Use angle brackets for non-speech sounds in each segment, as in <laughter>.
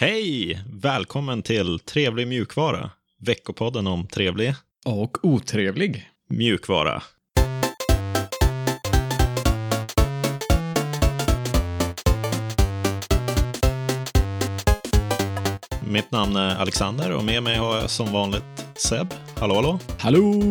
Hej! Välkommen till Trevlig mjukvara. Veckopodden om trevlig Och otrevlig. mjukvara. Mitt namn är Alexander och med mig har jag som vanligt Seb. Hallå, hallå. Hallå!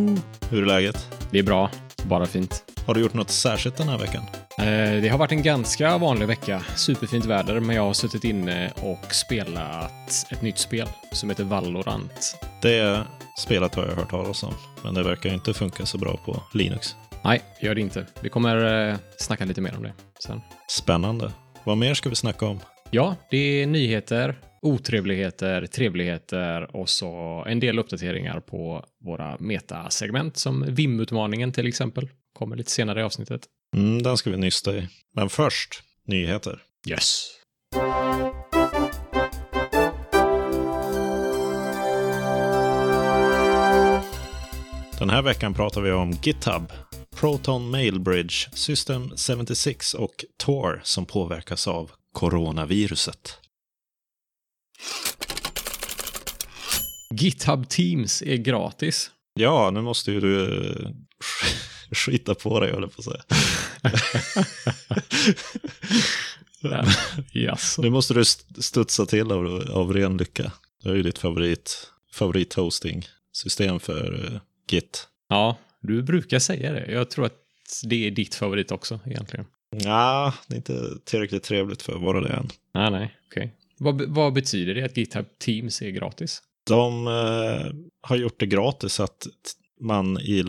Hur är läget? Det är bra. Bara fint. Har du gjort något särskilt den här veckan? Eh, Det har varit en ganska vanlig vecka. Superfint väder, men jag har suttit inne och spelat ett nytt spel som heter Valorant. Det spelet har jag hört talas om, men det verkar inte funka så bra på Linux. Nej, gör det inte. Vi kommer eh, snacka lite mer om det sen. Spännande. Vad mer ska vi snacka om? Ja, det är nyheter, otrevligheter, trevligheter och så en del uppdateringar på våra metasegment som VIM-utmaningen till exempel. Kommer lite senare i avsnittet. Mm, den ska vi nysta i. Men först, nyheter. Yes. Den här veckan pratar vi om GitHub, Proton Mail Bridge, System 76 och Tor som påverkas av coronaviruset. GitHub Teams är gratis. Ja, nu måste ju du eh, <laughs> skita på dig, höll jag på att säga. <laughs> Jaså. Nu måste du st- studsa till av, av ren lycka. Det är ju ditt favorit, favorithosting-system för eh, Git. Ja, du brukar säga det. Jag tror att det är ditt favorit också egentligen. Ja, det är inte tillräckligt trevligt för att vara det än. Nej, nej, okej. Vad, vad betyder det att GitHub Teams är gratis? De eh, har gjort det gratis att man i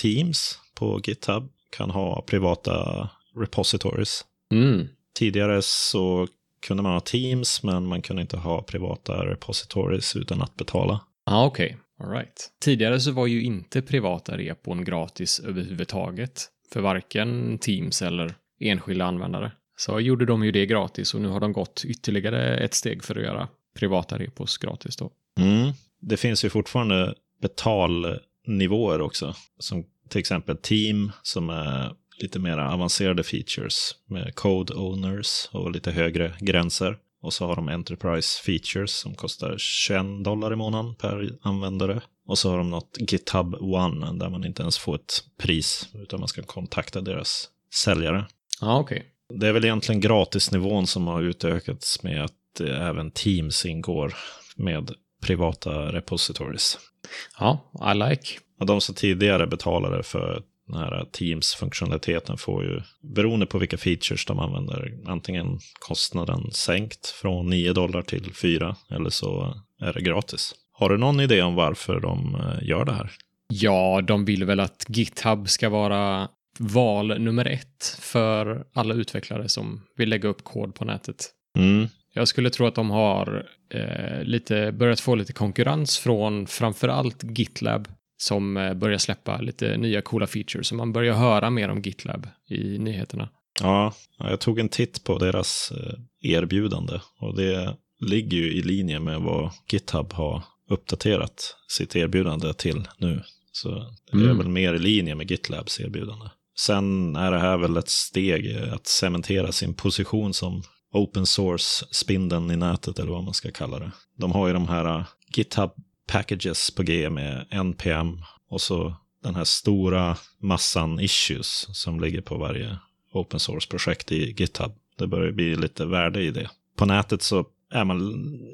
Teams på GitHub kan ha privata repositories. Mm. Tidigare så kunde man ha Teams, men man kunde inte ha privata repositories utan att betala. Ja, okej. All right. Tidigare så var ju inte privata repon gratis överhuvudtaget för varken Teams eller enskilda användare. Så gjorde de ju det gratis och nu har de gått ytterligare ett steg för att göra privata repos gratis då. Mm. Det finns ju fortfarande betalnivåer också, som till exempel Team som är lite mer avancerade features med code owners och lite högre gränser. Och så har de Enterprise features som kostar 21 dollar i månaden per användare. Och så har de något GitHub One där man inte ens får ett pris utan man ska kontakta deras säljare. Ja, okej. Det är väl egentligen gratisnivån som har utökats med att eh, även Teams ingår med privata repositories. Ja, I like. Och de som tidigare betalade för den här Teams-funktionaliteten får ju, beroende på vilka features de använder, antingen kostnaden sänkt från 9 dollar till 4 eller så är det gratis. Har du någon idé om varför de eh, gör det här? Ja, de vill väl att GitHub ska vara val nummer ett för alla utvecklare som vill lägga upp kod på nätet. Mm. Jag skulle tro att de har eh, lite, börjat få lite konkurrens från framförallt GitLab som eh, börjar släppa lite nya coola features. Så man börjar höra mer om GitLab i nyheterna. Ja, jag tog en titt på deras eh, erbjudande och det ligger ju i linje med vad GitHub har uppdaterat sitt erbjudande till nu. Så det är Mm. väl mer i linje med GitLabs erbjudande. Sen är det här väl ett steg att cementera sin position som open source-spindeln i nätet eller vad man ska kalla det. De har ju de här uh, GitHub packages på G med NPM och så den här stora massan issues som ligger på varje open source-projekt i GitHub. Det börjar bli lite värde i det. På nätet så är man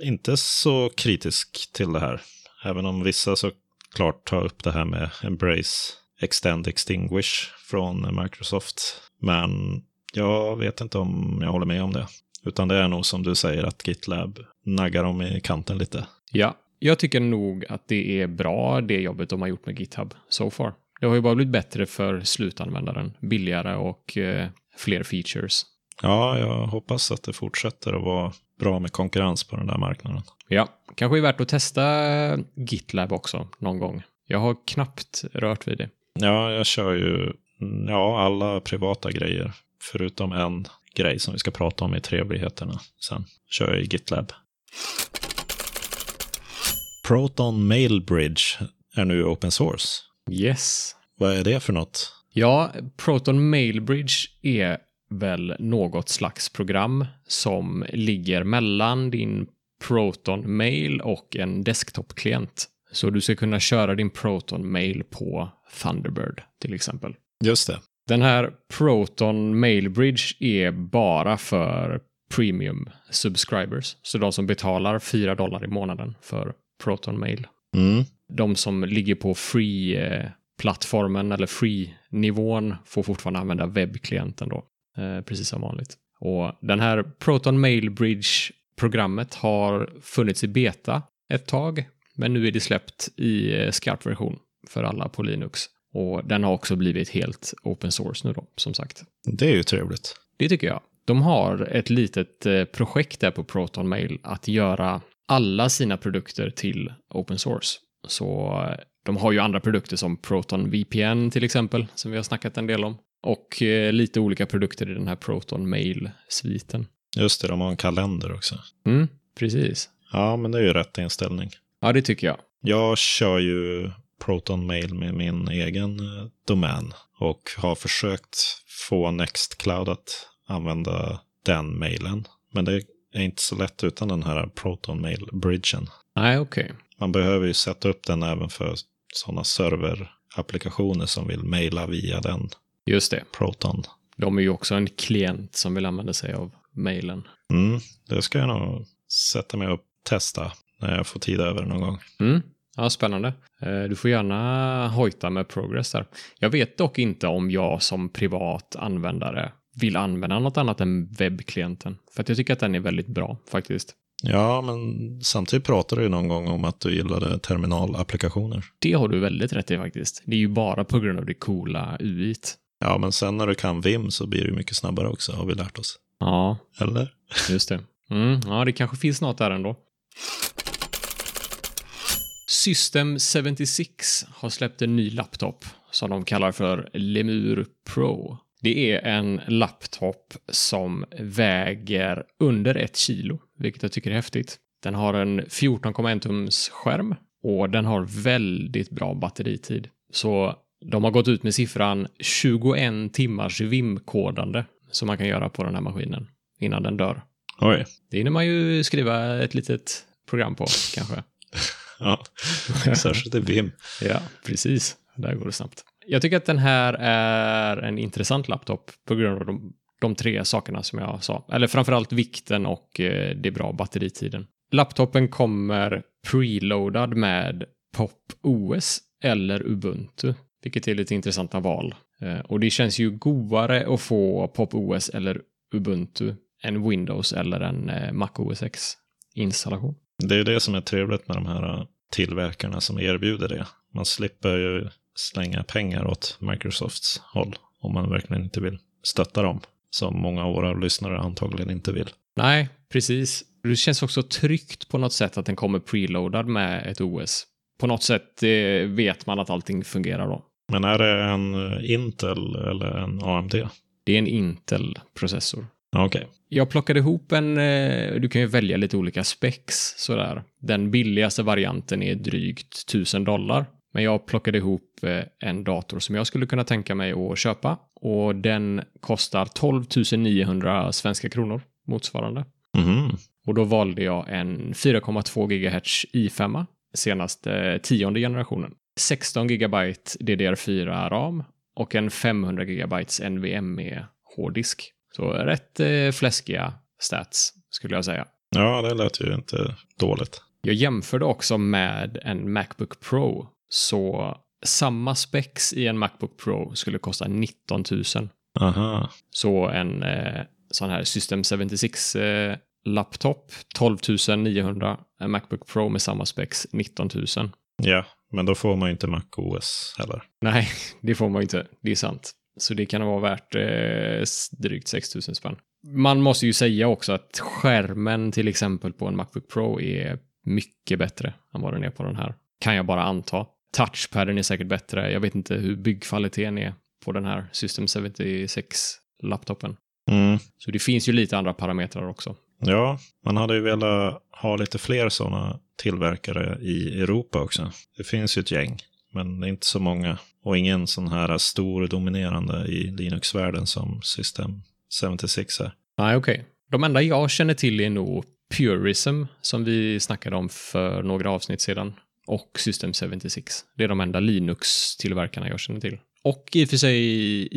inte så kritisk till det här. Även om vissa såklart tar upp det här med Embrace Extend Extinguish från Microsoft. Men jag vet inte om jag håller med om det. Utan det är nog som du säger att GitLab naggar dem i kanten lite. Ja, jag tycker nog att det är bra det jobbet de har gjort med GitHub so far. Det har ju bara blivit bättre för slutanvändaren, billigare och eh, fler features. Ja, jag hoppas att det fortsätter att vara bra med konkurrens på den där marknaden. Ja, kanske är värt att testa GitLab också någon gång. Jag har knappt rört vid det. Ja, jag kör ju ja, alla privata grejer. Förutom en grej som vi ska prata om i trevligheterna. Sen kör jag i GitLab. Proton Mail Bridge är nu open source. Yes. Vad är det för något? Ja, Proton Mail Bridge är väl något slags program som ligger mellan din Proton Mail och en desktop-klient. Så du ska kunna köra din Proton Mail på Thunderbird till exempel. Just det. Den här Proton Mail Bridge är bara för premium subscribers. Så de som betalar 4 dollar i månaden för Proton Mail. Mm. De som ligger på free-plattformen eller free-nivån får fortfarande använda webbklienten då. Eh, precis som vanligt. Och den här Proton Mail Bridge-programmet har funnits i beta ett tag, men nu är det släppt i eh, skarp version för alla på Linux. Och den har också blivit helt open source nu då, som sagt. Det är ju trevligt. Det tycker jag. De har ett litet eh, projekt där på Proton Mail att göra alla sina produkter till open source. Så eh, de har ju andra produkter som Proton VPN till exempel, som vi har snackat en del om. Och eh, lite olika produkter i den här Proton Mail-sviten. Just det, de har en kalender också. Mm, precis. Ja, men det är ju rätt inställning. Ja, det tycker jag. Jag kör ju Proton Mail med min egen eh, domän och har försökt få Nextcloud att använda den mailen. Men det är inte så lätt utan den här Proton Mail-bridgen. Nej, okej. Man behöver ju sätta upp den även för sådana serverapplikationer som vill mejla via den Just det. Proton. De är ju också en klient som vill använda sig av mailen. Mm, det ska jag nog sätta mig och testa när jag får tid över någon gång. Mm. Ja, spännande. Eh, Du får gärna hojta med progress där. Jag vet dock inte om jag som privat användare vill använda något annat än webbklienten. För att jag tycker att den är väldigt bra faktiskt. Ja, men samtidigt pratade du någon gång om att du gillade terminalapplikationer. Det har du väldigt rätt i faktiskt. Det är ju bara på grund av det coola UI't. Ja, men sen när du kan Vim så blir det mycket snabbare också, har vi lärt oss. Ja, Eller? just det. Mm, ja, det kanske finns något där ändå. System 76 har släppt en ny laptop som de kallar för Lemur Pro. Det är en laptop som väger under ett kilo, vilket jag tycker är häftigt. Den har en 14,1 tums skärm och den har väldigt bra batteritid. Så de har gått ut med siffran 21 timmars VIM-kodande som man kan göra på den här maskinen innan den dör. Oj. Det hinner man ju skriva ett litet program på, kanske. <laughs> Ja, särskilt i Vim. Ja, precis. Där går det snabbt. Jag tycker att den här är en intressant laptop på grund av de, de tre sakerna som jag sa. Eller framförallt vikten och eh, det bra batteritiden. Laptopen kommer preloadad med Pop OS eller Ubuntu, vilket är lite intressanta val. Eh, och det känns ju godare att få Pop OS eller Ubuntu än Windows eller en eh, Mac OS X-installation. Det är ju det som är trevligt med de här eh, tillverkarna som erbjuder det. Man slipper ju slänga pengar åt Microsofts håll om man verkligen inte vill stötta dem. Som många av våra lyssnare antagligen inte vill. Nej, precis. Det känns också tryggt på något sätt att den kommer preloadad med ett OS. På något sätt vet man att allting fungerar då. Men är det en Intel eller en AMD? Det är en Intel-processor. Okej. Jag plockade ihop en, eh, du kan ju välja lite olika specs sådär. Den billigaste varianten är drygt 1000 dollar. Men jag plockade ihop eh, en dator som jag skulle kunna tänka mig att köpa. Och den kostar 12 900 svenska kronor motsvarande. Mhm. Och då valde jag en 4,2 GHz i5 senaste tionde generationen. 16 GB DDR4 RAM och en 500 GB NVMe hårddisk. Så rätt eh, fläskiga stats skulle jag säga. Ja, det lät ju inte dåligt. Jag jämförde också med en Macbook Pro. Så samma specs i en Macbook Pro skulle kosta 19 000. Aha. Så en eh, sån här System 76 eh, laptop 12 900. En Macbook Pro med samma specs 19 000. Ja, men då får man ju inte Mac OS heller. Nej, <laughs> det får man ju inte. Det är sant. Så det kan vara värt eh, drygt 6 000 spänn. Man måste ju säga också att skärmen till exempel på en Macbook Pro är mycket bättre än vad den är på den här. Kan jag bara anta. Touchpaden är säkert bättre. Jag vet inte hur byggkvaliteten är på den här System 76-laptopen. Mm. Så det finns ju lite andra parametrar också. Ja, man hade ju velat ha lite fler sådana tillverkare i Europa också. Det finns ju ett gäng, men det är inte så många. Och ingen sån här stor dominerande i Linux-världen som System 76 är. Nej, okej. De enda jag känner till är nog Purism som vi snackade om för några avsnitt sedan och System 76. Det är de enda Linux-tillverkarna jag känner till. Och i och för sig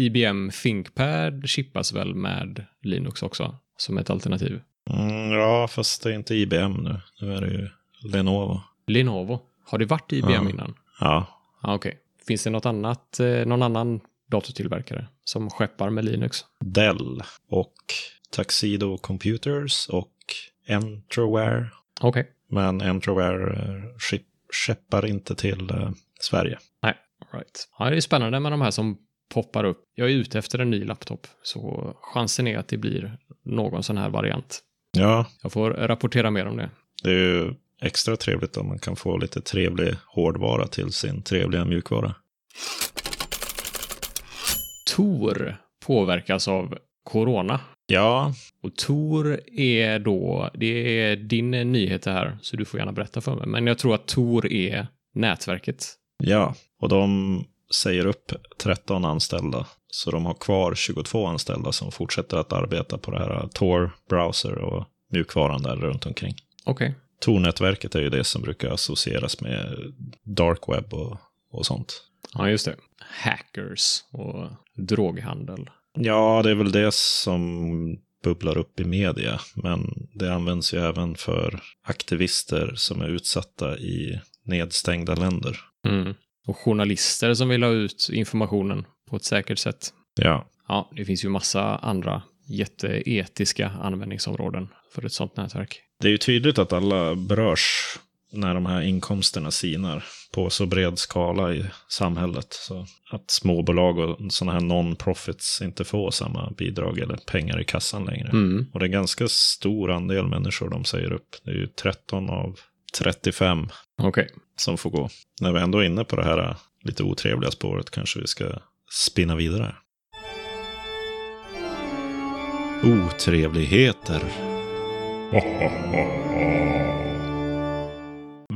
IBM ThinkPad chippas väl med Linux också som ett alternativ. Mm, ja, fast det är inte IBM nu. Nu är det ju Lenovo. Lenovo. Har det varit IBM Ja. innan? Ja, Ah, Okej. Finns det något annat, eh, någon annan datortillverkare som skeppar med Linux? Dell och Tuxedo Computers och Entroware. Okej. Men Entroware eh, skeppar inte till eh, Sverige. Nej, right. Ja, det är spännande med de här som poppar upp. Jag är ute efter en ny laptop, så chansen är att det blir någon sån här variant. Ja, Jag får rapportera mer om det. det är ju extra trevligt om man kan få lite trevlig hårdvara till sin trevliga mjukvara. Tor påverkas av corona. Ja, Och Tor är då, det är din nyhet det här, så du får gärna berätta för mig. Men jag tror att Tor är nätverket. ja. Och de säger upp 13 anställda. Så de har kvar 22 anställda som fortsätter att arbeta på det här Tor browser och mjukvaran där runt omkring. Okej. Tor-nätverket är ju det som brukar associeras med dark web och, och sånt. Ja, just det. Hackers och droghandel. Ja, det är väl det som bubblar upp i media, men det används ju även för aktivister som är utsatta i nedstängda länder. Mm. Och journalister som vill ha ut informationen på ett säkert sätt. Ja, Ja, det finns ju massa andra jätteetiska användningsområden för ett sånt nätverk. det är ju tydligt att alla berörs när de här inkomsterna sinar på så bred skala i samhället. Så att småbolag och sådana här non-profits inte får samma bidrag eller pengar i kassan längre. Mm. Och det är ganska stor andel människor de säger upp. Det är ju 13 av 35 Okej. som får gå. När vi ändå är inne på det här lite otrevliga spåret kanske vi ska spinna vidare. Otrevligheter. <laughs>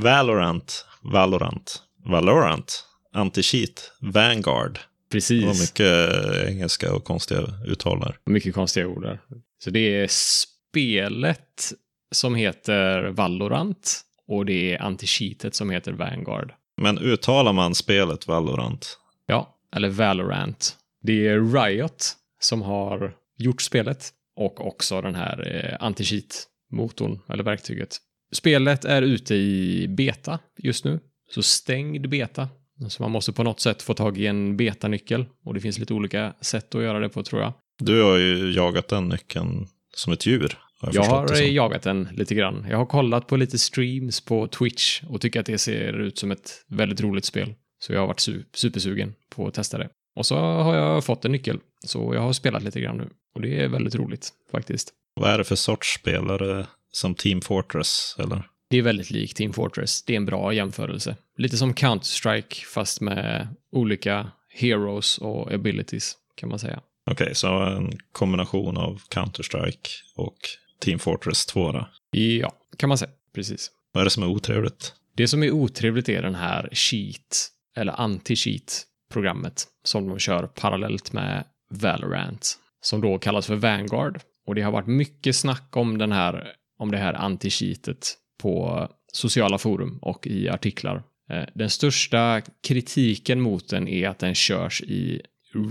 Valorant, Valorant, Valorant, Anti-cheat, Vanguard. Det var Precis. mycket engelska och konstiga uttal där. Mycket konstiga ord där. Så det är spelet som heter Valorant och det är anti-cheatet som heter Vanguard. Men uttalar man spelet Valorant? Ja, eller Valorant. Det är Riot som har gjort spelet och också den här eh, anti-cheat-motorn eller verktyget. Spelet är ute i beta just nu, så stängd beta. Så man måste på något sätt få tag i en betanyckel och det finns lite olika sätt att göra det på tror jag. Du har ju jagat den nyckeln som ett djur. Har jag Jag har jagat den lite grann. Jag har kollat på lite streams på Twitch och tycker att det ser ut som ett väldigt roligt spel. Så jag har varit su- supersugen på att testa det. Och så har jag fått en nyckel, så jag har spelat lite grann nu. Och det är väldigt roligt faktiskt. Vad är det för sorts spelare som Team Fortress? Eller? Det är väldigt likt Team Fortress. Det är en bra jämförelse. Lite som Counter-Strike fast med olika heroes och abilities kan man säga. Okej, så en kombination av Counter-Strike och Team Fortress 2 då. Ja, kan man säga. Precis. Vad är det som är otrevligt? Det som är otrevligt är den här cheat, eller anti-cheat-programmet som de kör parallellt med Valorant, som då kallas för Vanguard. Och det har varit mycket snack om, den här, om det här anti-cheatet på sociala forum och i artiklar. Eh, Den största kritiken mot den är att den körs i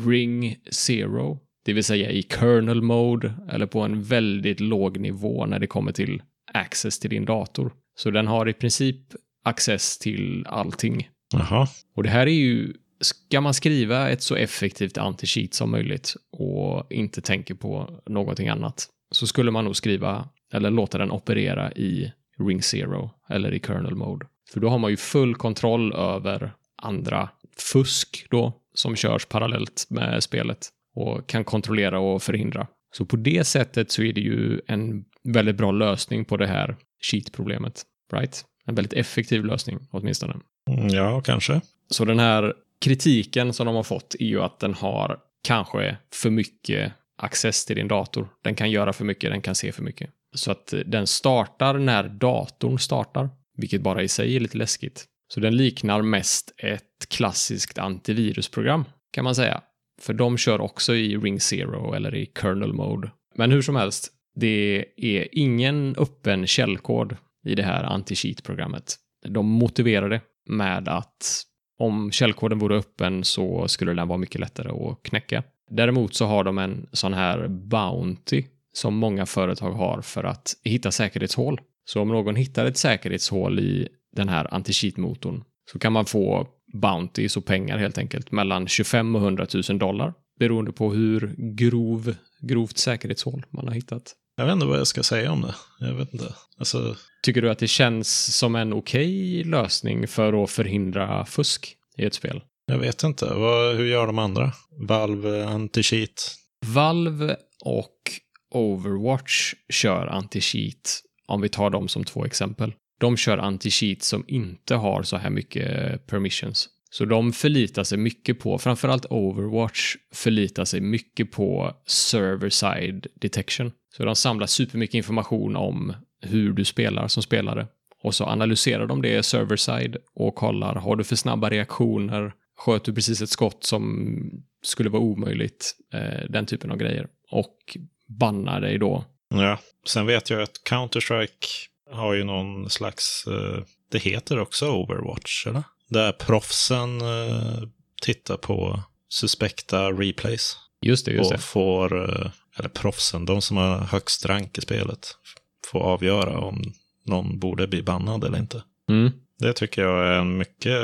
Ring Zero, det vill säga i kernel mode eller på en väldigt låg nivå när det kommer till access till din dator. Så den har i princip access till allting. Jaha, Och det här är ju, ska man skriva ett så effektivt anti-cheat som möjligt och inte tänker på någonting annat, så skulle man nog skriva, eller låta den operera i Ring Zero eller i kernel mode. För då har man ju full kontroll över andra fusk då, som körs parallellt med spelet och kan kontrollera och förhindra. Så på det sättet så är det ju en väldigt bra lösning på det här cheat-problemet. Right? En väldigt effektiv lösning åtminstone. Mm, ja kanske. Så den här kritiken som de har fått är ju att den har kanske för mycket access till din dator. Den kan göra för mycket, den kan se för mycket. Så att eh, den startar när datorn startar, vilket bara i sig är lite läskigt. Så den liknar mest ett klassiskt antivirusprogram, kan man säga. För de kör också i Ring Zero eller i kernel mode. Men hur som helst, Det är ingen öppen källkod i det här anti-cheat-programmet. De motiverar det med att om källkoden vore öppen så skulle den vara mycket lättare att knäcka. Däremot så har de en sån här Bounty som många företag har för att hitta säkerhetshål. Så om någon hittar ett säkerhetshål i den här anti-cheat-motorn så kan man få Bounties och pengar helt enkelt mellan 25 och 100 000 dollar beroende på hur grov, grovt säkerhetshål man har hittat. Jag vet inte vad jag ska säga om det. Jag vet inte. Alltså... Tycker du att det känns som en okej lösning för att förhindra fusk i ett spel? Jag vet inte. Vad, hur gör de andra? Valve anti-cheat? Valve och Overwatch kör anti-cheat, om vi tar dem som två exempel. De kör anti-cheat som inte har så här mycket permissions. Så de förlitar sig mycket på, framförallt Overwatch förlitar sig mycket på server-side detection. Så de samlar supermycket information om hur du spelar som spelare. Och så analyserar de det server-side och kollar, har du för snabba reaktioner? Sköt du precis ett skott som skulle vara omöjligt? Eh, den typen av grejer. Och bannar dig då. Ja, sen vet jag att Counter-Strike har ju någon slags, eh, det heter också Overwatch, eller? Där proffsen eh, tittar på suspekta replays. Just det, just och det. får, eh, eller proffsen, de som har högst rank i spelet, får avgöra om någon borde bli bannad eller inte. Mm. Det tycker jag är en mycket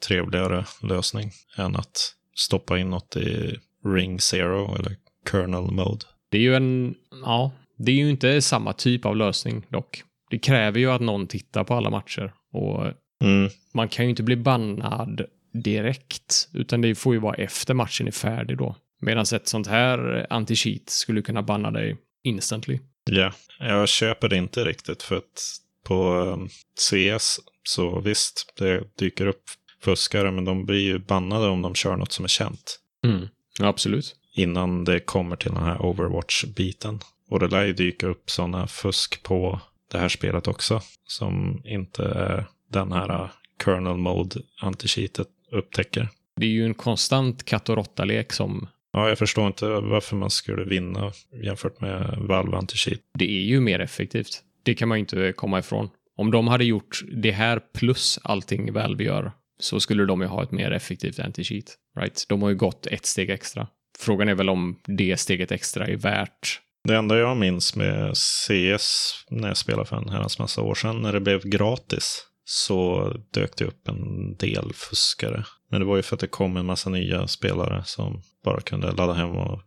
trevligare lösning än att stoppa in något i Ring Zero eller Kernel Mode. Det är ju en, ja, det är ju inte samma typ av lösning dock. Det kräver ju att någon tittar på alla matcher och mm. man kan ju inte bli bannad direkt, utan det får ju vara efter matchen är färdig då. Medan ett sånt här anti-cheat skulle kunna banna dig instantly. Ja, jag köper det inte riktigt för att på um, CS så visst, det dyker upp fuskare, men de blir ju bannade om de kör något som är känt. Mm. Ja, absolut. Innan det kommer till den här Overwatch-biten. Och det lär ju dyka upp sådana fusk på det här spelet också. Som inte är den här uh, kernel mode anti-cheatet upptäcker. Det är ju en konstant katt och råtta-lek som... Ja, jag förstår inte varför man skulle vinna jämfört med Valve anti-cheat. Det är ju mer effektivt. Det kan man ju inte komma ifrån. Om de hade gjort det här plus allting Valve gör så skulle de ju ha ett mer effektivt anti-cheat. Right? De har ju gått ett steg extra. Frågan är väl om det steget extra är värt det enda jag minns med CS när jag spelade för en herrans massa år sedan, när det blev gratis, så dök det upp en del fuskare. Men det var ju för att det kom en massa nya spelare som bara kunde ladda hem och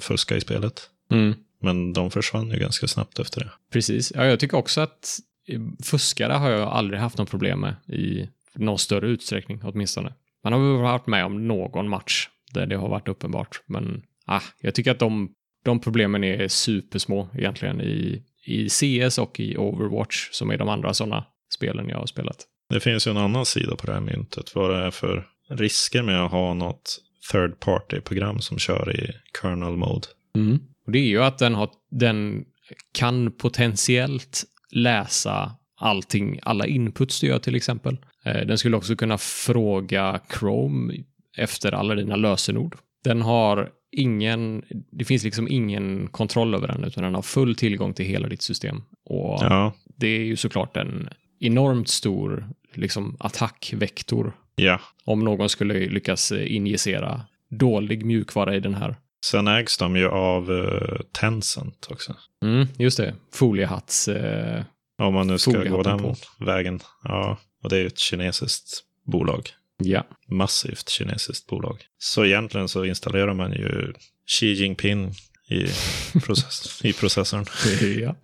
fuska i spelet. Mm. Men de försvann ju ganska snabbt efter det. Precis. Ja, jag tycker också att fuskare har jag aldrig haft något problem med i någon större utsträckning åtminstone. Man har väl varit med om någon match där det har varit uppenbart, men ah, jag tycker att de de problemen är supersmå egentligen i, i CS och i Overwatch som är de andra sådana spelen jag har spelat. Det finns ju en annan sida på det här myntet. Vad det är för risker med att ha något third party-program som kör i kernel mode. Mm. Och det är ju att den, har, den kan potentiellt läsa allting, alla inputs du gör till exempel. Eh, den skulle också kunna fråga Chrome efter alla dina lösenord. Den har ingen, det finns liksom ingen kontroll över den, utan den har full tillgång till hela ditt system. Och ja. det är ju såklart en enormt stor liksom, attackvektor. Ja. Om någon skulle lyckas injicera dålig mjukvara i den här. Sen ägs de ju av uh, Tencent också. Mm, just det. Foliehatts... Uh, Om man nu ska gå den på. vägen. Ja, och det är ju ett kinesiskt bolag. Ja. Massivt kinesiskt bolag. Så egentligen så installerar man ju Xi Jinping i, <laughs> process i processorn. <laughs> ja,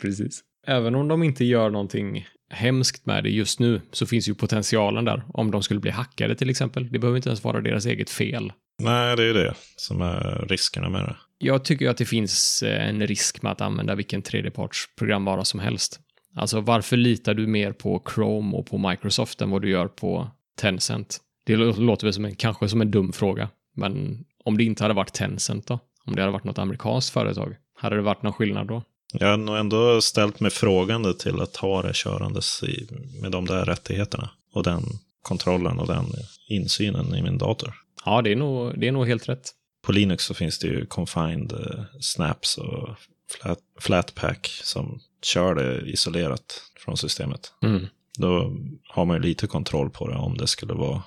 precis. Även om de inte gör någonting hemskt med det just nu så finns ju potentialen där om de skulle bli hackade till exempel. Det behöver inte ens vara deras eget fel. Nej, det är ju det som är riskerna med det. Jag tycker att det finns eh, en risk med att använda vilken tredjepartsprogramvara som helst. Alltså varför litar du mer på Chrome och på Microsoft än vad du gör på Tencent. Det låter väl som en, kanske som en dum fråga, men om det inte hade varit Tencent då? Om det hade varit något amerikanskt företag? Hade det varit någon skillnad då? Jag har nog ändå ställt mig frågande till att ha det körandes i, med de där rättigheterna och den kontrollen och den insynen i min dator. Ja, det är nog, det är nog helt rätt. På Linux så finns det ju confined uh, snaps och flat, Flatpak som kör det isolerat från systemet. Mm. Då har man ju lite kontroll på det om det skulle vara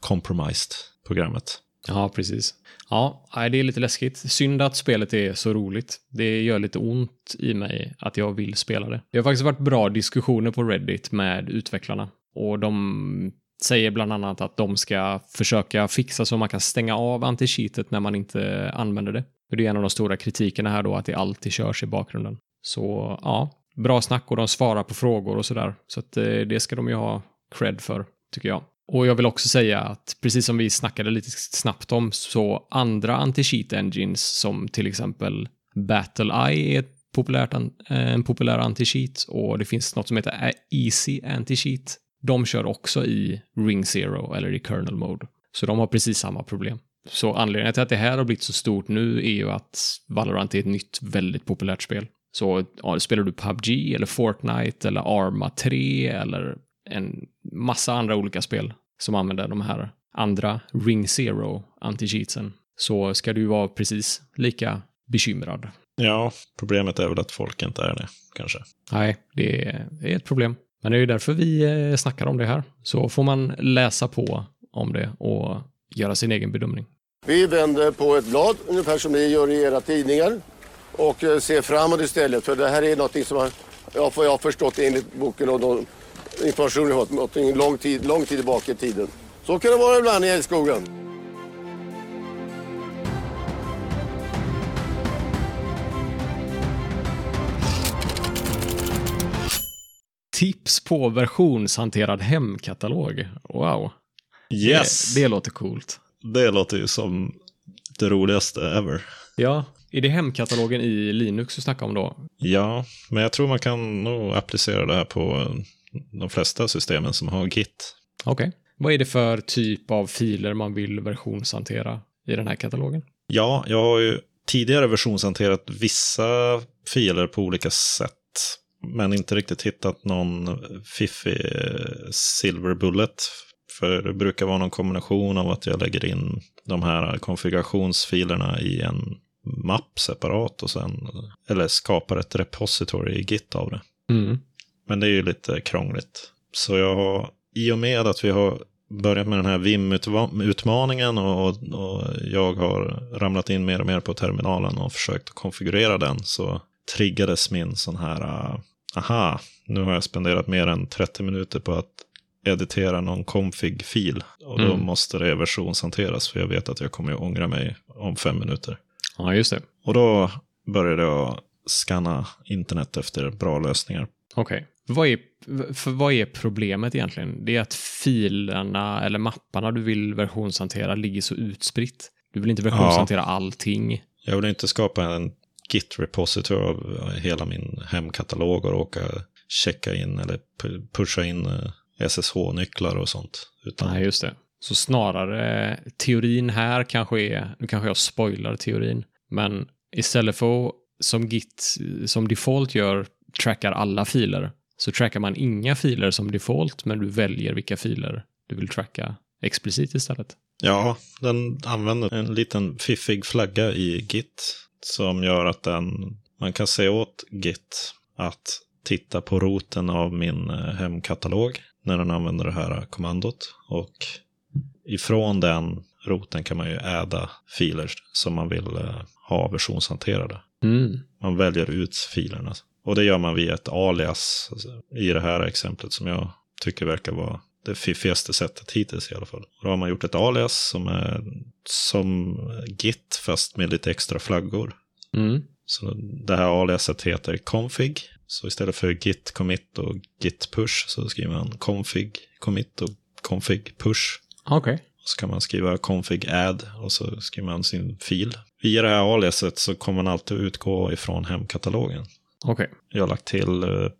compromised, programmet. Ja, precis. Ja, det är lite läskigt. Synd att spelet är så roligt. Det gör lite ont i mig att jag vill spela det. Det har faktiskt varit bra diskussioner på Reddit med utvecklarna och de säger bland annat att de ska försöka fixa så man kan stänga av anti-cheatet när man inte använder det. Det är en av de stora kritikerna här då, att det alltid körs i bakgrunden. Så ja, bra snack och de svarar på frågor och sådär. Så att eh, det ska de ju ha cred för, tycker jag. Och jag vill också säga att precis som vi snackade lite snabbt om så andra anti-cheat engines som till exempel Battle-Eye är ett populärt, eh, en populär anti-cheat och det finns något som heter Easy anti-cheat. De kör också i Ring Zero eller i kernel mode. Så de har precis samma problem. Så anledningen till att det här har blivit så stort nu är ju att Valorant är ett nytt väldigt populärt spel. Så ja, spelar du PubG eller Fortnite eller Arma 3 eller en massa andra olika spel som använder de här andra Ring Zero anti-cheatsen så ska du vara precis lika bekymrad. Ja, problemet är väl att folk inte är det, kanske. Nej, det är ett problem. Men det är ju därför vi eh, snackar om det här. Så får man läsa på om det och göra sin egen bedömning. Vi vänder på ett blad, ungefär som ni gör i era tidningar och eh, ser framåt istället. För det här är något som jag, jag har förstått enligt boken och de information jag har fått, lång tid, lång tid tillbaka i tiden. Så kan det vara ibland i älgskogen. Tips på versionshanterad hemkatalog. Wow. Yes! Det, det låter coolt. Det låter ju som det roligaste ever. Ja, är det hemkatalogen i Linux du snackar om då? Ja, men jag tror man kan nog applicera det här på de flesta systemen som har Git. Okej. Okay. Vad är det för typ av filer man vill versionshantera i den här katalogen? Ja, jag har ju tidigare versionshanterat vissa filer på olika sätt. Men inte riktigt hittat någon fiffig silver bullet. För det brukar vara någon kombination av att jag lägger in de här konfigurationsfilerna i en mapp separat och sen, eller skapar ett repository i Git av det. Mm. Men det är ju lite krångligt. Så jag har, i och med att vi har börjat med den här VIM-utmaningen och, och, jag har ramlat in mer och mer på terminalen och försökt konfigurera den så triggades min sån här, uh, aha, nu har jag spenderat mer än 30 minuter på att editera någon config-fil. Och då mm. måste det versionshanteras för jag vet att jag kommer att ångra mig om fem minuter. Ja, just det. Och då började jag scanna internet efter bra lösningar. Okej. Okay. Vad är, för vad är problemet egentligen? Det är att filerna eller mapparna du vill versionshantera ligger så utspritt. Du vill inte versionshantera ja. allting. Jag vill inte skapa en Git-repository av hela min hemkatalog och råka checka in eller pusha in eh, SSH-nycklar och sånt. Utan... Nej, just det. Så snarare teorin här kanske är, nu kanske jag spoilar teorin, men istället för som Git som default gör trackar alla filer så trackar man inga filer som default, men du väljer vilka filer du vill tracka explicit istället. Ja, den använder en liten fiffig flagga i Git som gör att den, man kan se åt Git att titta på roten av min eh, hemkatalog när den använder det här kommandot. Och ifrån den roten kan man ju äda filer som man vill eh, ha versionshanterade. Mm. Man väljer ut filerna. Och det gör man via ett alias i det här exemplet som jag tycker verkar vara det fiffigaste sättet hittills i alla fall. Då har man gjort ett alias som är som git fast med lite extra flaggor. Mm. Så det här aliaset heter config. Så istället för git commit och git push så skriver man config commit och config push. Okej. Okay. Så kan man skriva config add och så skriver man sin fil. Via det här aliaset så kommer man alltid utgå ifrån hemkatalogen. Okay. Jag har lagt till uh,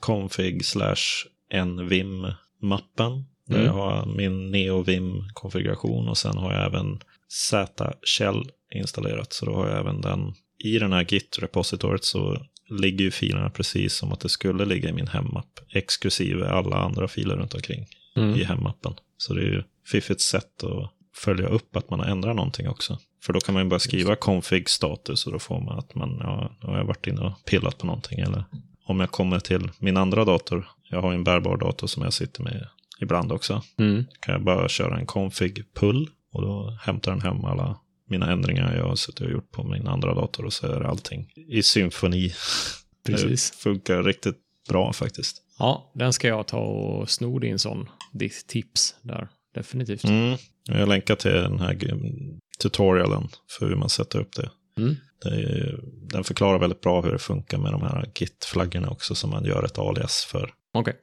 .config slash nvim-mappen. Där mm. jag har min neovim-konfiguration och sen har jag även Z-shell installerat. Så då har jag även den. I den här git-repositoriet så ligger ju filerna precis som att det skulle ligga i min hemmapp. Exklusive alla andra filer runt omkring mm. i hemmappen. Så det är ju fiffigt sätt att följa upp att man har ändrat någonting också. För då kan man ju bara skriva config status och då får man att man, ja, har jag varit inne och pillat på någonting. Eller om jag kommer till min andra dator, jag har ju en bärbar dator som jag sitter med ibland också. Mm. kan jag bara köra en config pull och då hämtar den hem alla mina ändringar jag har suttit och gjort på min andra dator och så är allting i symfoni. <laughs> Precis. Det funkar riktigt bra faktiskt. Ja, den ska jag ta och sno din sån, ditt tips där. Definitivt. Mm. Jag länkar till den här tutorialen för hur man sätter upp det. Mm. det är, den förklarar väldigt bra hur det funkar med de här Git-flaggorna också som man gör ett alias för. Okej.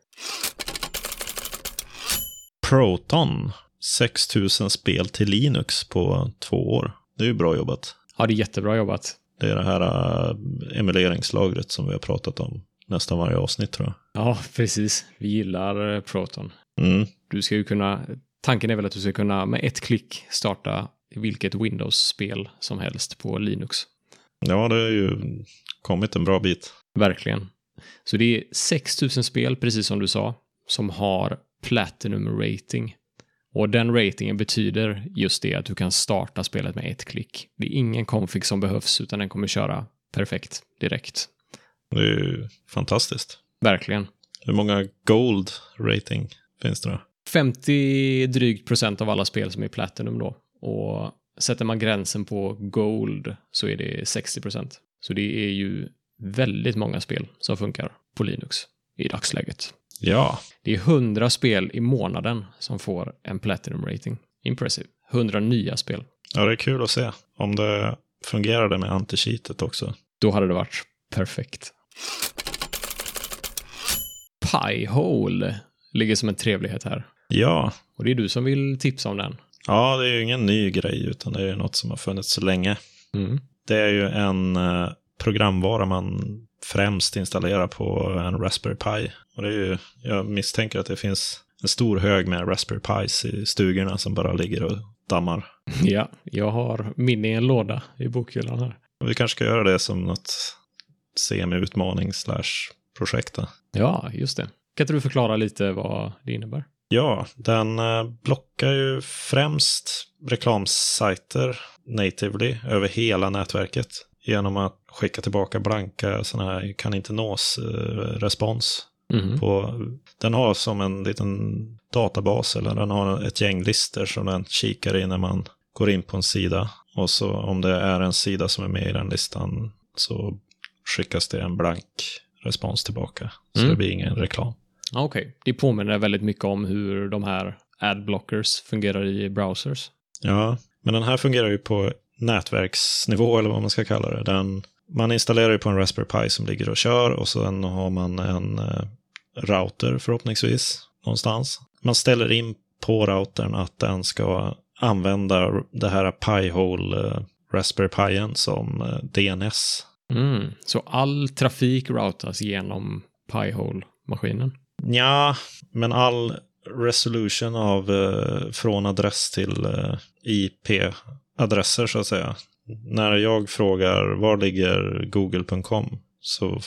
Proton. 6000 spel till Linux på två år. Det är ju bra jobbat. Ja, det är jättebra jobbat. Det är det här äh, emuleringslagret som vi har pratat om nästan varje avsnitt tror jag. Ja, precis. Vi gillar eh, Proton. Mm. Du ska ju kunna, tanken är väl att du ska kunna med ett klick starta vilket Windows-spel som helst på Linux. Ja, det har ju kommit en bra bit. Verkligen. Så det är 6000 spel, precis som du sa, som har Platinum rating. Och den ratingen betyder just det att du kan starta spelet med ett klick. Det är ingen config som behövs, utan den kommer köra perfekt direkt. Det är ju fantastiskt. Verkligen. Hur många Gold rating finns det då? 50 drygt procent av alla spel som är Platinum då. Och sätter man gränsen på Gold så är det 60 procent. Så det är ju väldigt många spel som funkar på Linux i dagsläget. Ja, Det är 100 spel i månaden som får en Platinum rating. Impressive. 100 nya spel. ja det är kul att se om det fungerade med anti-cheatet också. Då hade det varit perfekt. Piehole ligger som en trevlighet här. Ja, Och det är du som vill tipsa om den. ja det är ju ingen ny grej utan det är ju något som har funnits så länge. Mm. Det är ju en eh, programvara man främst installerar på en Raspberry Pi. Och det är ju, jag misstänker att det finns en stor hög med Raspberry Pis i stugorna som bara ligger och dammar. <laughs> Ja, jag har min i en låda i bokhyllan här. Vi kanske ska göra det som något semi-utmaning slash projekt. Ja, just det. Kan inte du förklara lite vad det innebär? Ja, den eh, blockar ju främst reklamsajter natively över hela nätverket genom att skicka tillbaka blanka sådana här kan inte nås eh, respons. Mhm. På, den har som en liten databas eller den har ett gäng listor som den kikar i när man går in på en sida. Och så om det är en sida som är med i den listan så skickas det en blank respons tillbaka. Så Mm. det blir ingen reklam. Ja, Okej, det påminner väldigt mycket om hur de här adblockers fungerar i browsers. Ja, men den här fungerar ju på nätverksnivå eller vad man ska kalla det. Den, man installerar ju på en Raspberry Pi som ligger och kör och sen har man en eh, router förhoppningsvis någonstans. Man ställer in på routern att den ska använda det här Pi-hole eh, Raspberry Pien som eh, DNS. Mm. Så all trafik routas genom Pi-hole-maskinen? Ja, men all resolution av eh, från adress till eh, IP-adresser så att säga. När jag frågar var ligger google.com så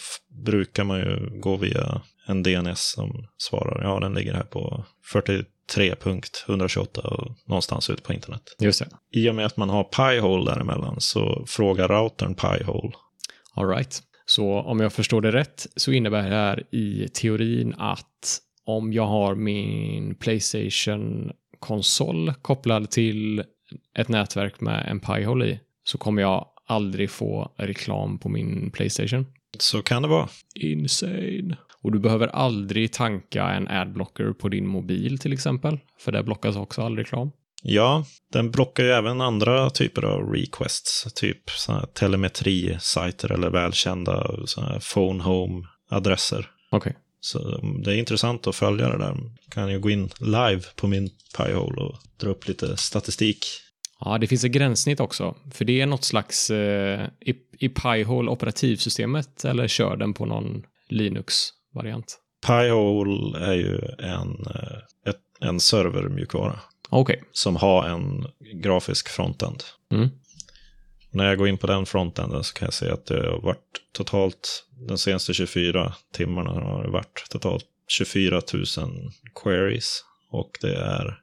brukar man ju gå via en DNS som svarar ja den ligger här på 43.128 och någonstans ute på internet. Just det. I och med att man har Pi-hole däremellan så frågar routern Pi-hole. All right. Så om jag förstår det rätt så innebär det här i teorin att om jag har min Playstation-konsol kopplad till ett nätverk med en Pi-hole i så kommer jag aldrig få reklam på min Playstation. Så kan det vara. Insane. Och du behöver aldrig tanka en adblocker på din mobil till exempel, för där blockas också all reklam. Ja, den blockar ju även andra typer av requests, typ telemetri-sajter eller välkända phone home-adresser. Okej. Så um, det är intressant att följa det där. Kan ju gå in live på min Pi-hole och dra upp lite statistik. Ja, det finns ett gränssnitt också, för det är något slags eh, i, i Pi-hole operativsystemet eller kör den på någon Linux-variant? Pi-hole är ju en, eh, ett, en servermjukvara Okej. som har en grafisk frontend. Mm. När jag går in på den frontenden så kan jag se att det har varit totalt, de senaste 24 timmarna har det varit totalt 24 000 queries. Och det är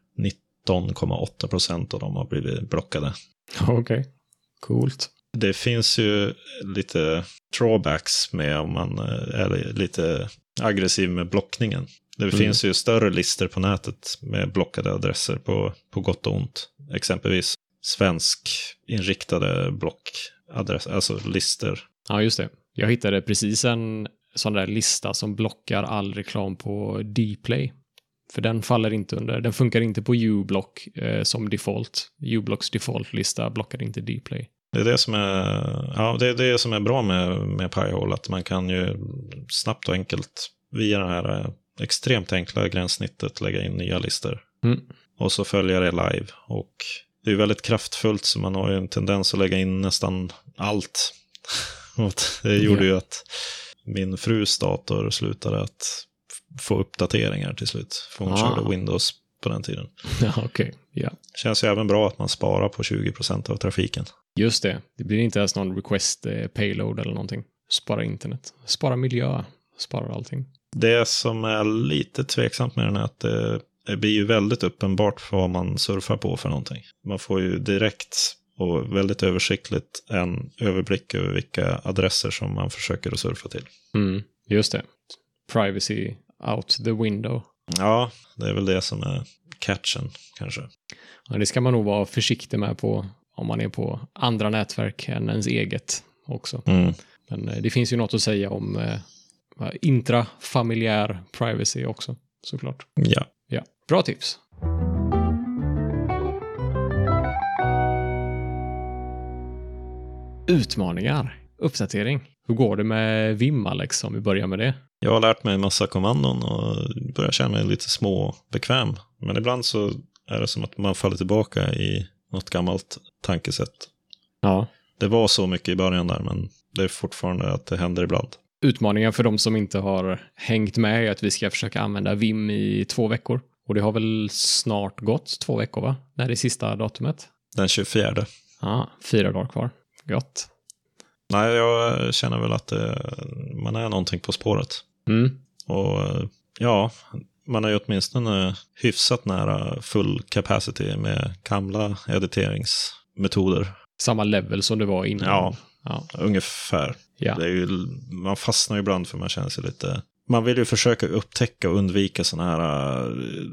19,8 procent av dem har blivit blockade. Okej, okay. coolt. Det finns ju lite drawbacks med om man eh, är lite aggressiv med blockningen. Det mm. finns ju större listor på nätet med blockade adresser på, på gott och ont. Exempelvis svensk inriktade blockadresser, alltså listor. Ja, just det. Jag hittade precis en sån där lista som blockar all reklam på Dplay. För den faller inte under, den funkar inte på uBlock eh, som default. uBlocks default-lista blockar inte Dplay. Det är det som är, ja, det är, det som är bra med, med Pi-hole, att man kan ju snabbt och enkelt via det här eh, extremt enkla gränssnittet lägga in nya listor. Mm. Och så följa det live. Och det är väldigt kraftfullt, så man har ju en tendens att lägga in nästan allt. <laughs> det gjorde yeah. ju att min frus dator slutade att få uppdateringar till slut. För hon ah. körde Windows på den tiden. <laughs> Ja, okej. Okay. Yeah. Känns ju även bra att man sparar på 20% av trafiken. Just det. Det blir inte ens någon request eh, payload eller någonting. Spara internet. Spara miljö. Spara allting. Det som är lite tveksamt med den är att det, det blir ju väldigt uppenbart vad man surfar på för någonting. Man får ju direkt och väldigt översiktligt en överblick över vilka adresser som man försöker att surfa till. Mm, just det. Privacy out the window. Ja, det är väl det som är catchen kanske. Ja, det ska man nog vara försiktig med på om man är på andra nätverk än ens eget också. Mm. Men eh, det finns ju något att säga om eh, intrafamiljär privacy också, såklart. Ja. ja. Bra tips. Utmaningar. Uppdatering. Hur går det med Vim, Alex, om vi börjar med det? Jag har lärt mig en massa kommandon och börjar känna mig lite små bekväm. Men ibland så är det som att man faller tillbaka i något gammalt tankesätt. Ja. Det var så mycket i början där, men det är fortfarande att det händer ibland. Utmaningen för de som inte har hängt med är att vi ska försöka använda Vim i två veckor. Och det har väl snart gått två veckor, va? När är sista datumet? Den 24. Ja, fyra dagar kvar. Gott. Nej, jag känner väl att det, eh, man är någonting på spåret. Mm. Och ja, man är ju åtminstone hyfsat nära full capacity med gamla editeringsmetoder. Samma level som det var innan? Ja, ja. ungefär. Ja. Det är ju, man fastnar ju ibland för man känner sig lite... Man vill ju försöka upptäcka och undvika sådana här uh,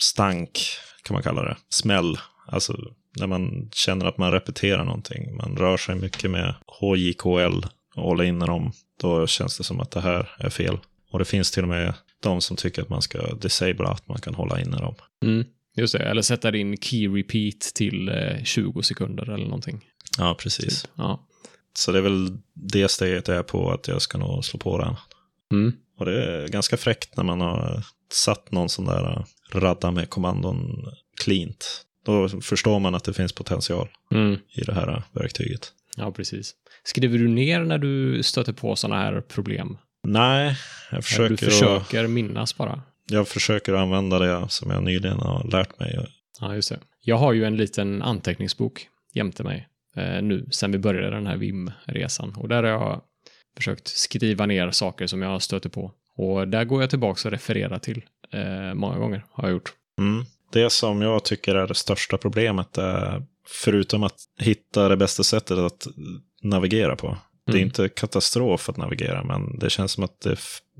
stank, kan man kalla det. Smäll. Alltså när man känner att man repeterar någonting. Man rör sig mycket med HJKL och håller inne dem. Då känns det som att det här är fel. Och det finns till och med de som tycker att man ska disabla att man kan hålla inne dem. Mm, just det, eller sätta din key repeat till eh, 20 sekunder eller någonting. Ja, precis. Typ. Ja. Så det är väl det steget jag är på, att jag ska nog slå på den. Mm. Och det är ganska fräckt när man har satt någon sån där eh, radda med kommandon cleant. Då förstår man att det finns potential mm. i det här verktyget. Ja, precis. Skriver du ner när du stöter på sådana här problem? Nej, jag försöker. Du försöker att, minnas bara. Jag försöker använda det som jag nyligen har lärt mig. Ja, just det. Jag har ju en liten anteckningsbok jämte mig eh, nu, sen vi började den här VIM-resan. Och där har jag försökt skriva ner saker som jag stöter på. Och där går jag tillbaka och refererar till eh, många gånger, har jag gjort. Mm. Det som jag tycker är det största problemet är, förutom att hitta det bästa sättet att navigera på, det är mm. inte katastrof att navigera, men det känns som att det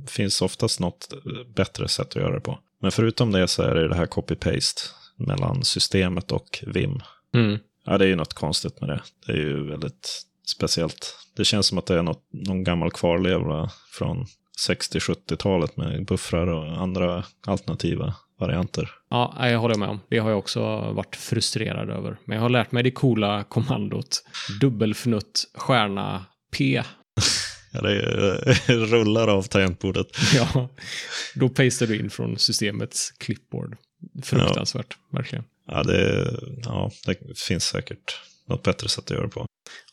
finns oftast något bättre sätt att göra det på. Men förutom det så är det det här copy-paste mellan systemet och Vim. Mm. Ja, det är ju något konstigt med det. Det är ju väldigt speciellt. Det känns som att det är något, någon gammal kvarleva från 60-70-talet med buffrar och andra alternativa varianter. Ja, jag håller med om. Det har jag också varit frustrerad över. Men jag har lärt mig det coola kommandot. Dubbelfnutt, stjärna, P. <laughs> Ja, det <laughs> rullar av tangentbordet. <laughs> ja, då pastar du in från systemets clipboard. Fruktansvärt, ja. verkligen. Ja det, ja, det finns säkert något bättre sätt att göra det på.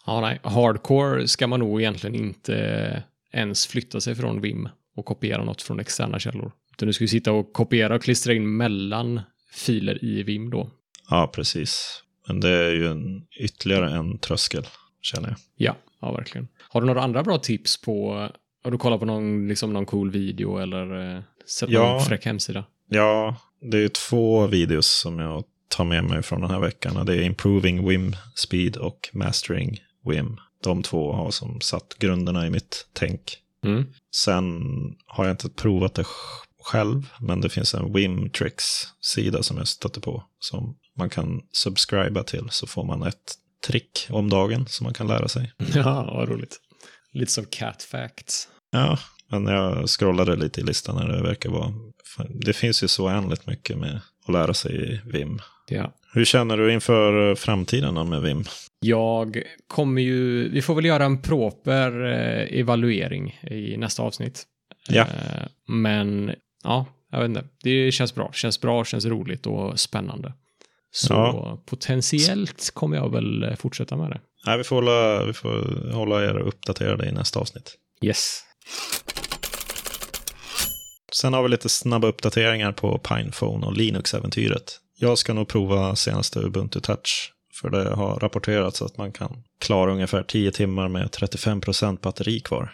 Ja, nej. Hardcore ska man nog egentligen inte ens flytta sig från Vim och kopiera något från externa källor. Utan du ska ju sitta och kopiera och klistra in mellan filer i Vim då. Ja, precis. Men det är ju en, ytterligare en tröskel, känner jag. Ja, ja verkligen. Har du några andra bra tips på, har du kollat på någon, liksom någon cool video eller eh, sett ja. någon fräck hemsida? Ja, det är ju två videos som jag tar med mig från den här veckan. Och det är Improving WIM Speed och Mastering WIM. De två har som satt grunderna i mitt tänk. Mm. Sen har jag inte provat det själv, men det finns en WIM Tricks-sida som jag stötte på. Som man kan subscriba till så får man ett trick om dagen som man kan lära sig. <laughs> Ja, vad roligt. Lite som cat facts. Ja, men jag scrollade lite i listan när det verkar vara... Det finns ju så oändligt mycket med att lära sig i VIM. Ja. Hur känner du inför eh, framtiden då med VIM? Jag kommer ju, vi får väl göra en proper eh, evaluering i nästa avsnitt. Ja. Eh, men ja, jag vet inte. Det känns bra. Känns bra, känns roligt och spännande. Så ja. potentiellt kommer jag väl fortsätta med det. Nej, vi får hålla, vi får hålla er uppdaterade i nästa avsnitt. Yes. Sen har vi lite snabba uppdateringar på Pinephone och Linux-äventyret. Jag ska nog prova senaste Ubuntu Touch. För det har rapporterats att man kan klara ungefär 10 timmar med 35% batteri kvar.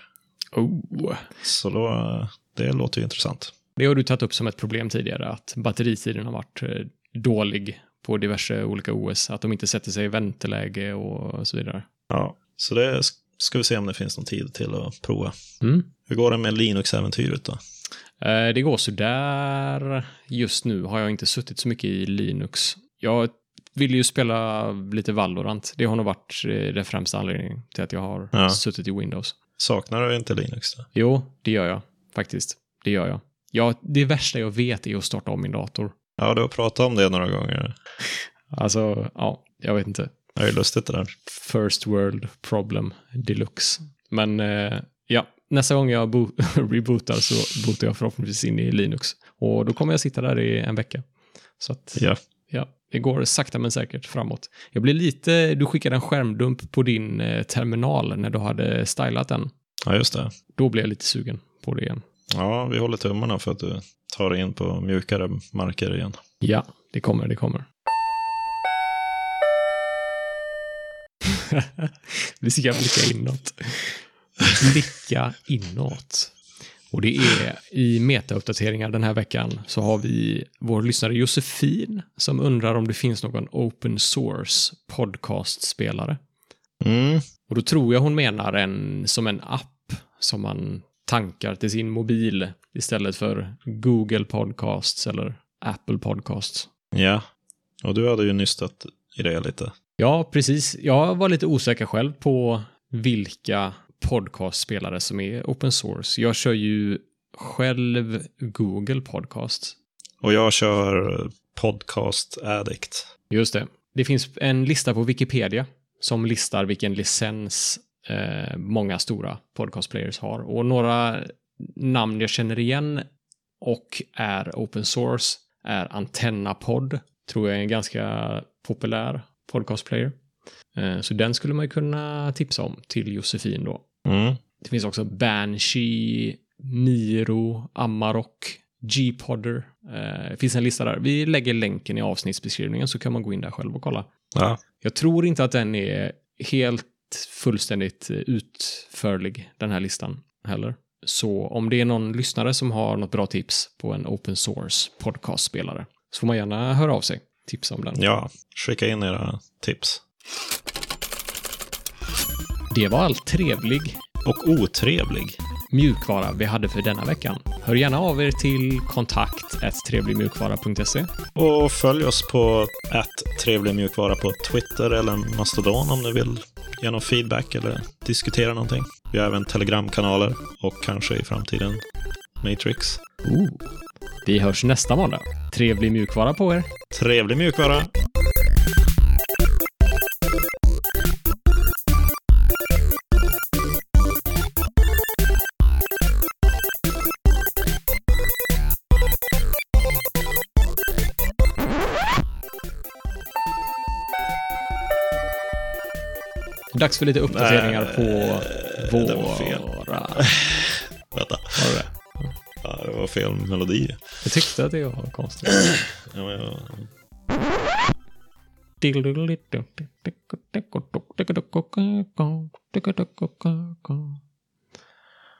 Oh. Så då, det låter ju intressant. Det har du tagit upp som ett problem tidigare, att batteritiden har varit eh, dålig på diverse olika OS, att de inte sätter sig i vänteläge och så vidare. Ja, så det ska vi se om det finns någon tid till att prova. Mm. Hur går det med Linux-äventyret då? Eh, det går sådär. Just nu har jag inte suttit så mycket i Linux. Jag vill ju spela lite Valorant. Det har nog varit eh, den främsta anledningen till att jag har ja. suttit i Windows. Saknar du inte Linux? Då? Jo, det gör jag faktiskt. Det gör jag. Ja, det värsta jag vet är att starta om min dator. Ja, du har pratat om det några gånger. <laughs> alltså, ja, jag vet inte. Det är lustigt det där. First world problem deluxe. Men eh, ja, nästa gång jag <laughs> rebootar så bootar jag förhoppningsvis in i Linux. Och då kommer jag sitta där i en vecka. Så att, Ja. ja, det går sakta men säkert framåt. Jag blir lite, du skickade en skärmdump på din eh, terminal när du hade stylat den. Ja, just det. Då blir jag lite sugen på det igen. Ja, vi håller tummarna för att du tar in på mjukare marker igen. Ja, det kommer, det kommer. <laughs> Vi ska blicka inåt blicka inåt. Och det är i metauppdateringar den här veckan så har vi vår lyssnare Josefin som undrar om det finns någon open source podcastspelare. Mm. Och då tror jag hon menar en som en app som man tankar till sin mobil istället för Google Podcasts eller Apple Podcasts. Ja, och du hade ju nystat i det lite. Ja, precis. Jag var lite osäker själv på vilka podcastspelare som är open source. Jag kör ju själv Google Podcast. Och jag kör Podcast Addict. Just det. Det finns en lista på Wikipedia som listar vilken licens eh, många stora podcastplayers har. Och några namn jag känner igen och är open source är Antennapod. Tror jag är en ganska populär podcastplayer. Eh, så den skulle man ju kunna tipsa om till Josefin då. Mm. Det finns också Banshee, Niro, Amarok, G-podder. Eh, det finns en lista där. Vi lägger länken i avsnittsbeskrivningen så kan man gå in där själv och kolla. Ja. Jag tror inte att den är helt fullständigt eh, utförlig, den här listan heller. Så om det är någon lyssnare som har något bra tips på en open source podcastspelare så får man gärna höra av sig. Tipsa om den. Ja, skicka in era tips. Det var allt trevlig och otrevlig mjukvara vi hade för denna veckan. Hör gärna av er till kontakt trevligmjukvara.se. Och följ oss på trevligmjukvara på Twitter eller Mastodon om du vill ge någon feedback eller diskutera någonting. Vi har även telegramkanaler och kanske i framtiden Matrix. Ooh. Vi hörs nästa måndag. Trevlig mjukvara på er. Trevlig mjukvara. Dags för lite uppdateringar Nej, på eh, våra... Det var fel. <laughs> Vänta. Var det det? Ja, det var fel melodi. Jag tyckte att det var konstigt. <clears throat> ja, men. Ja.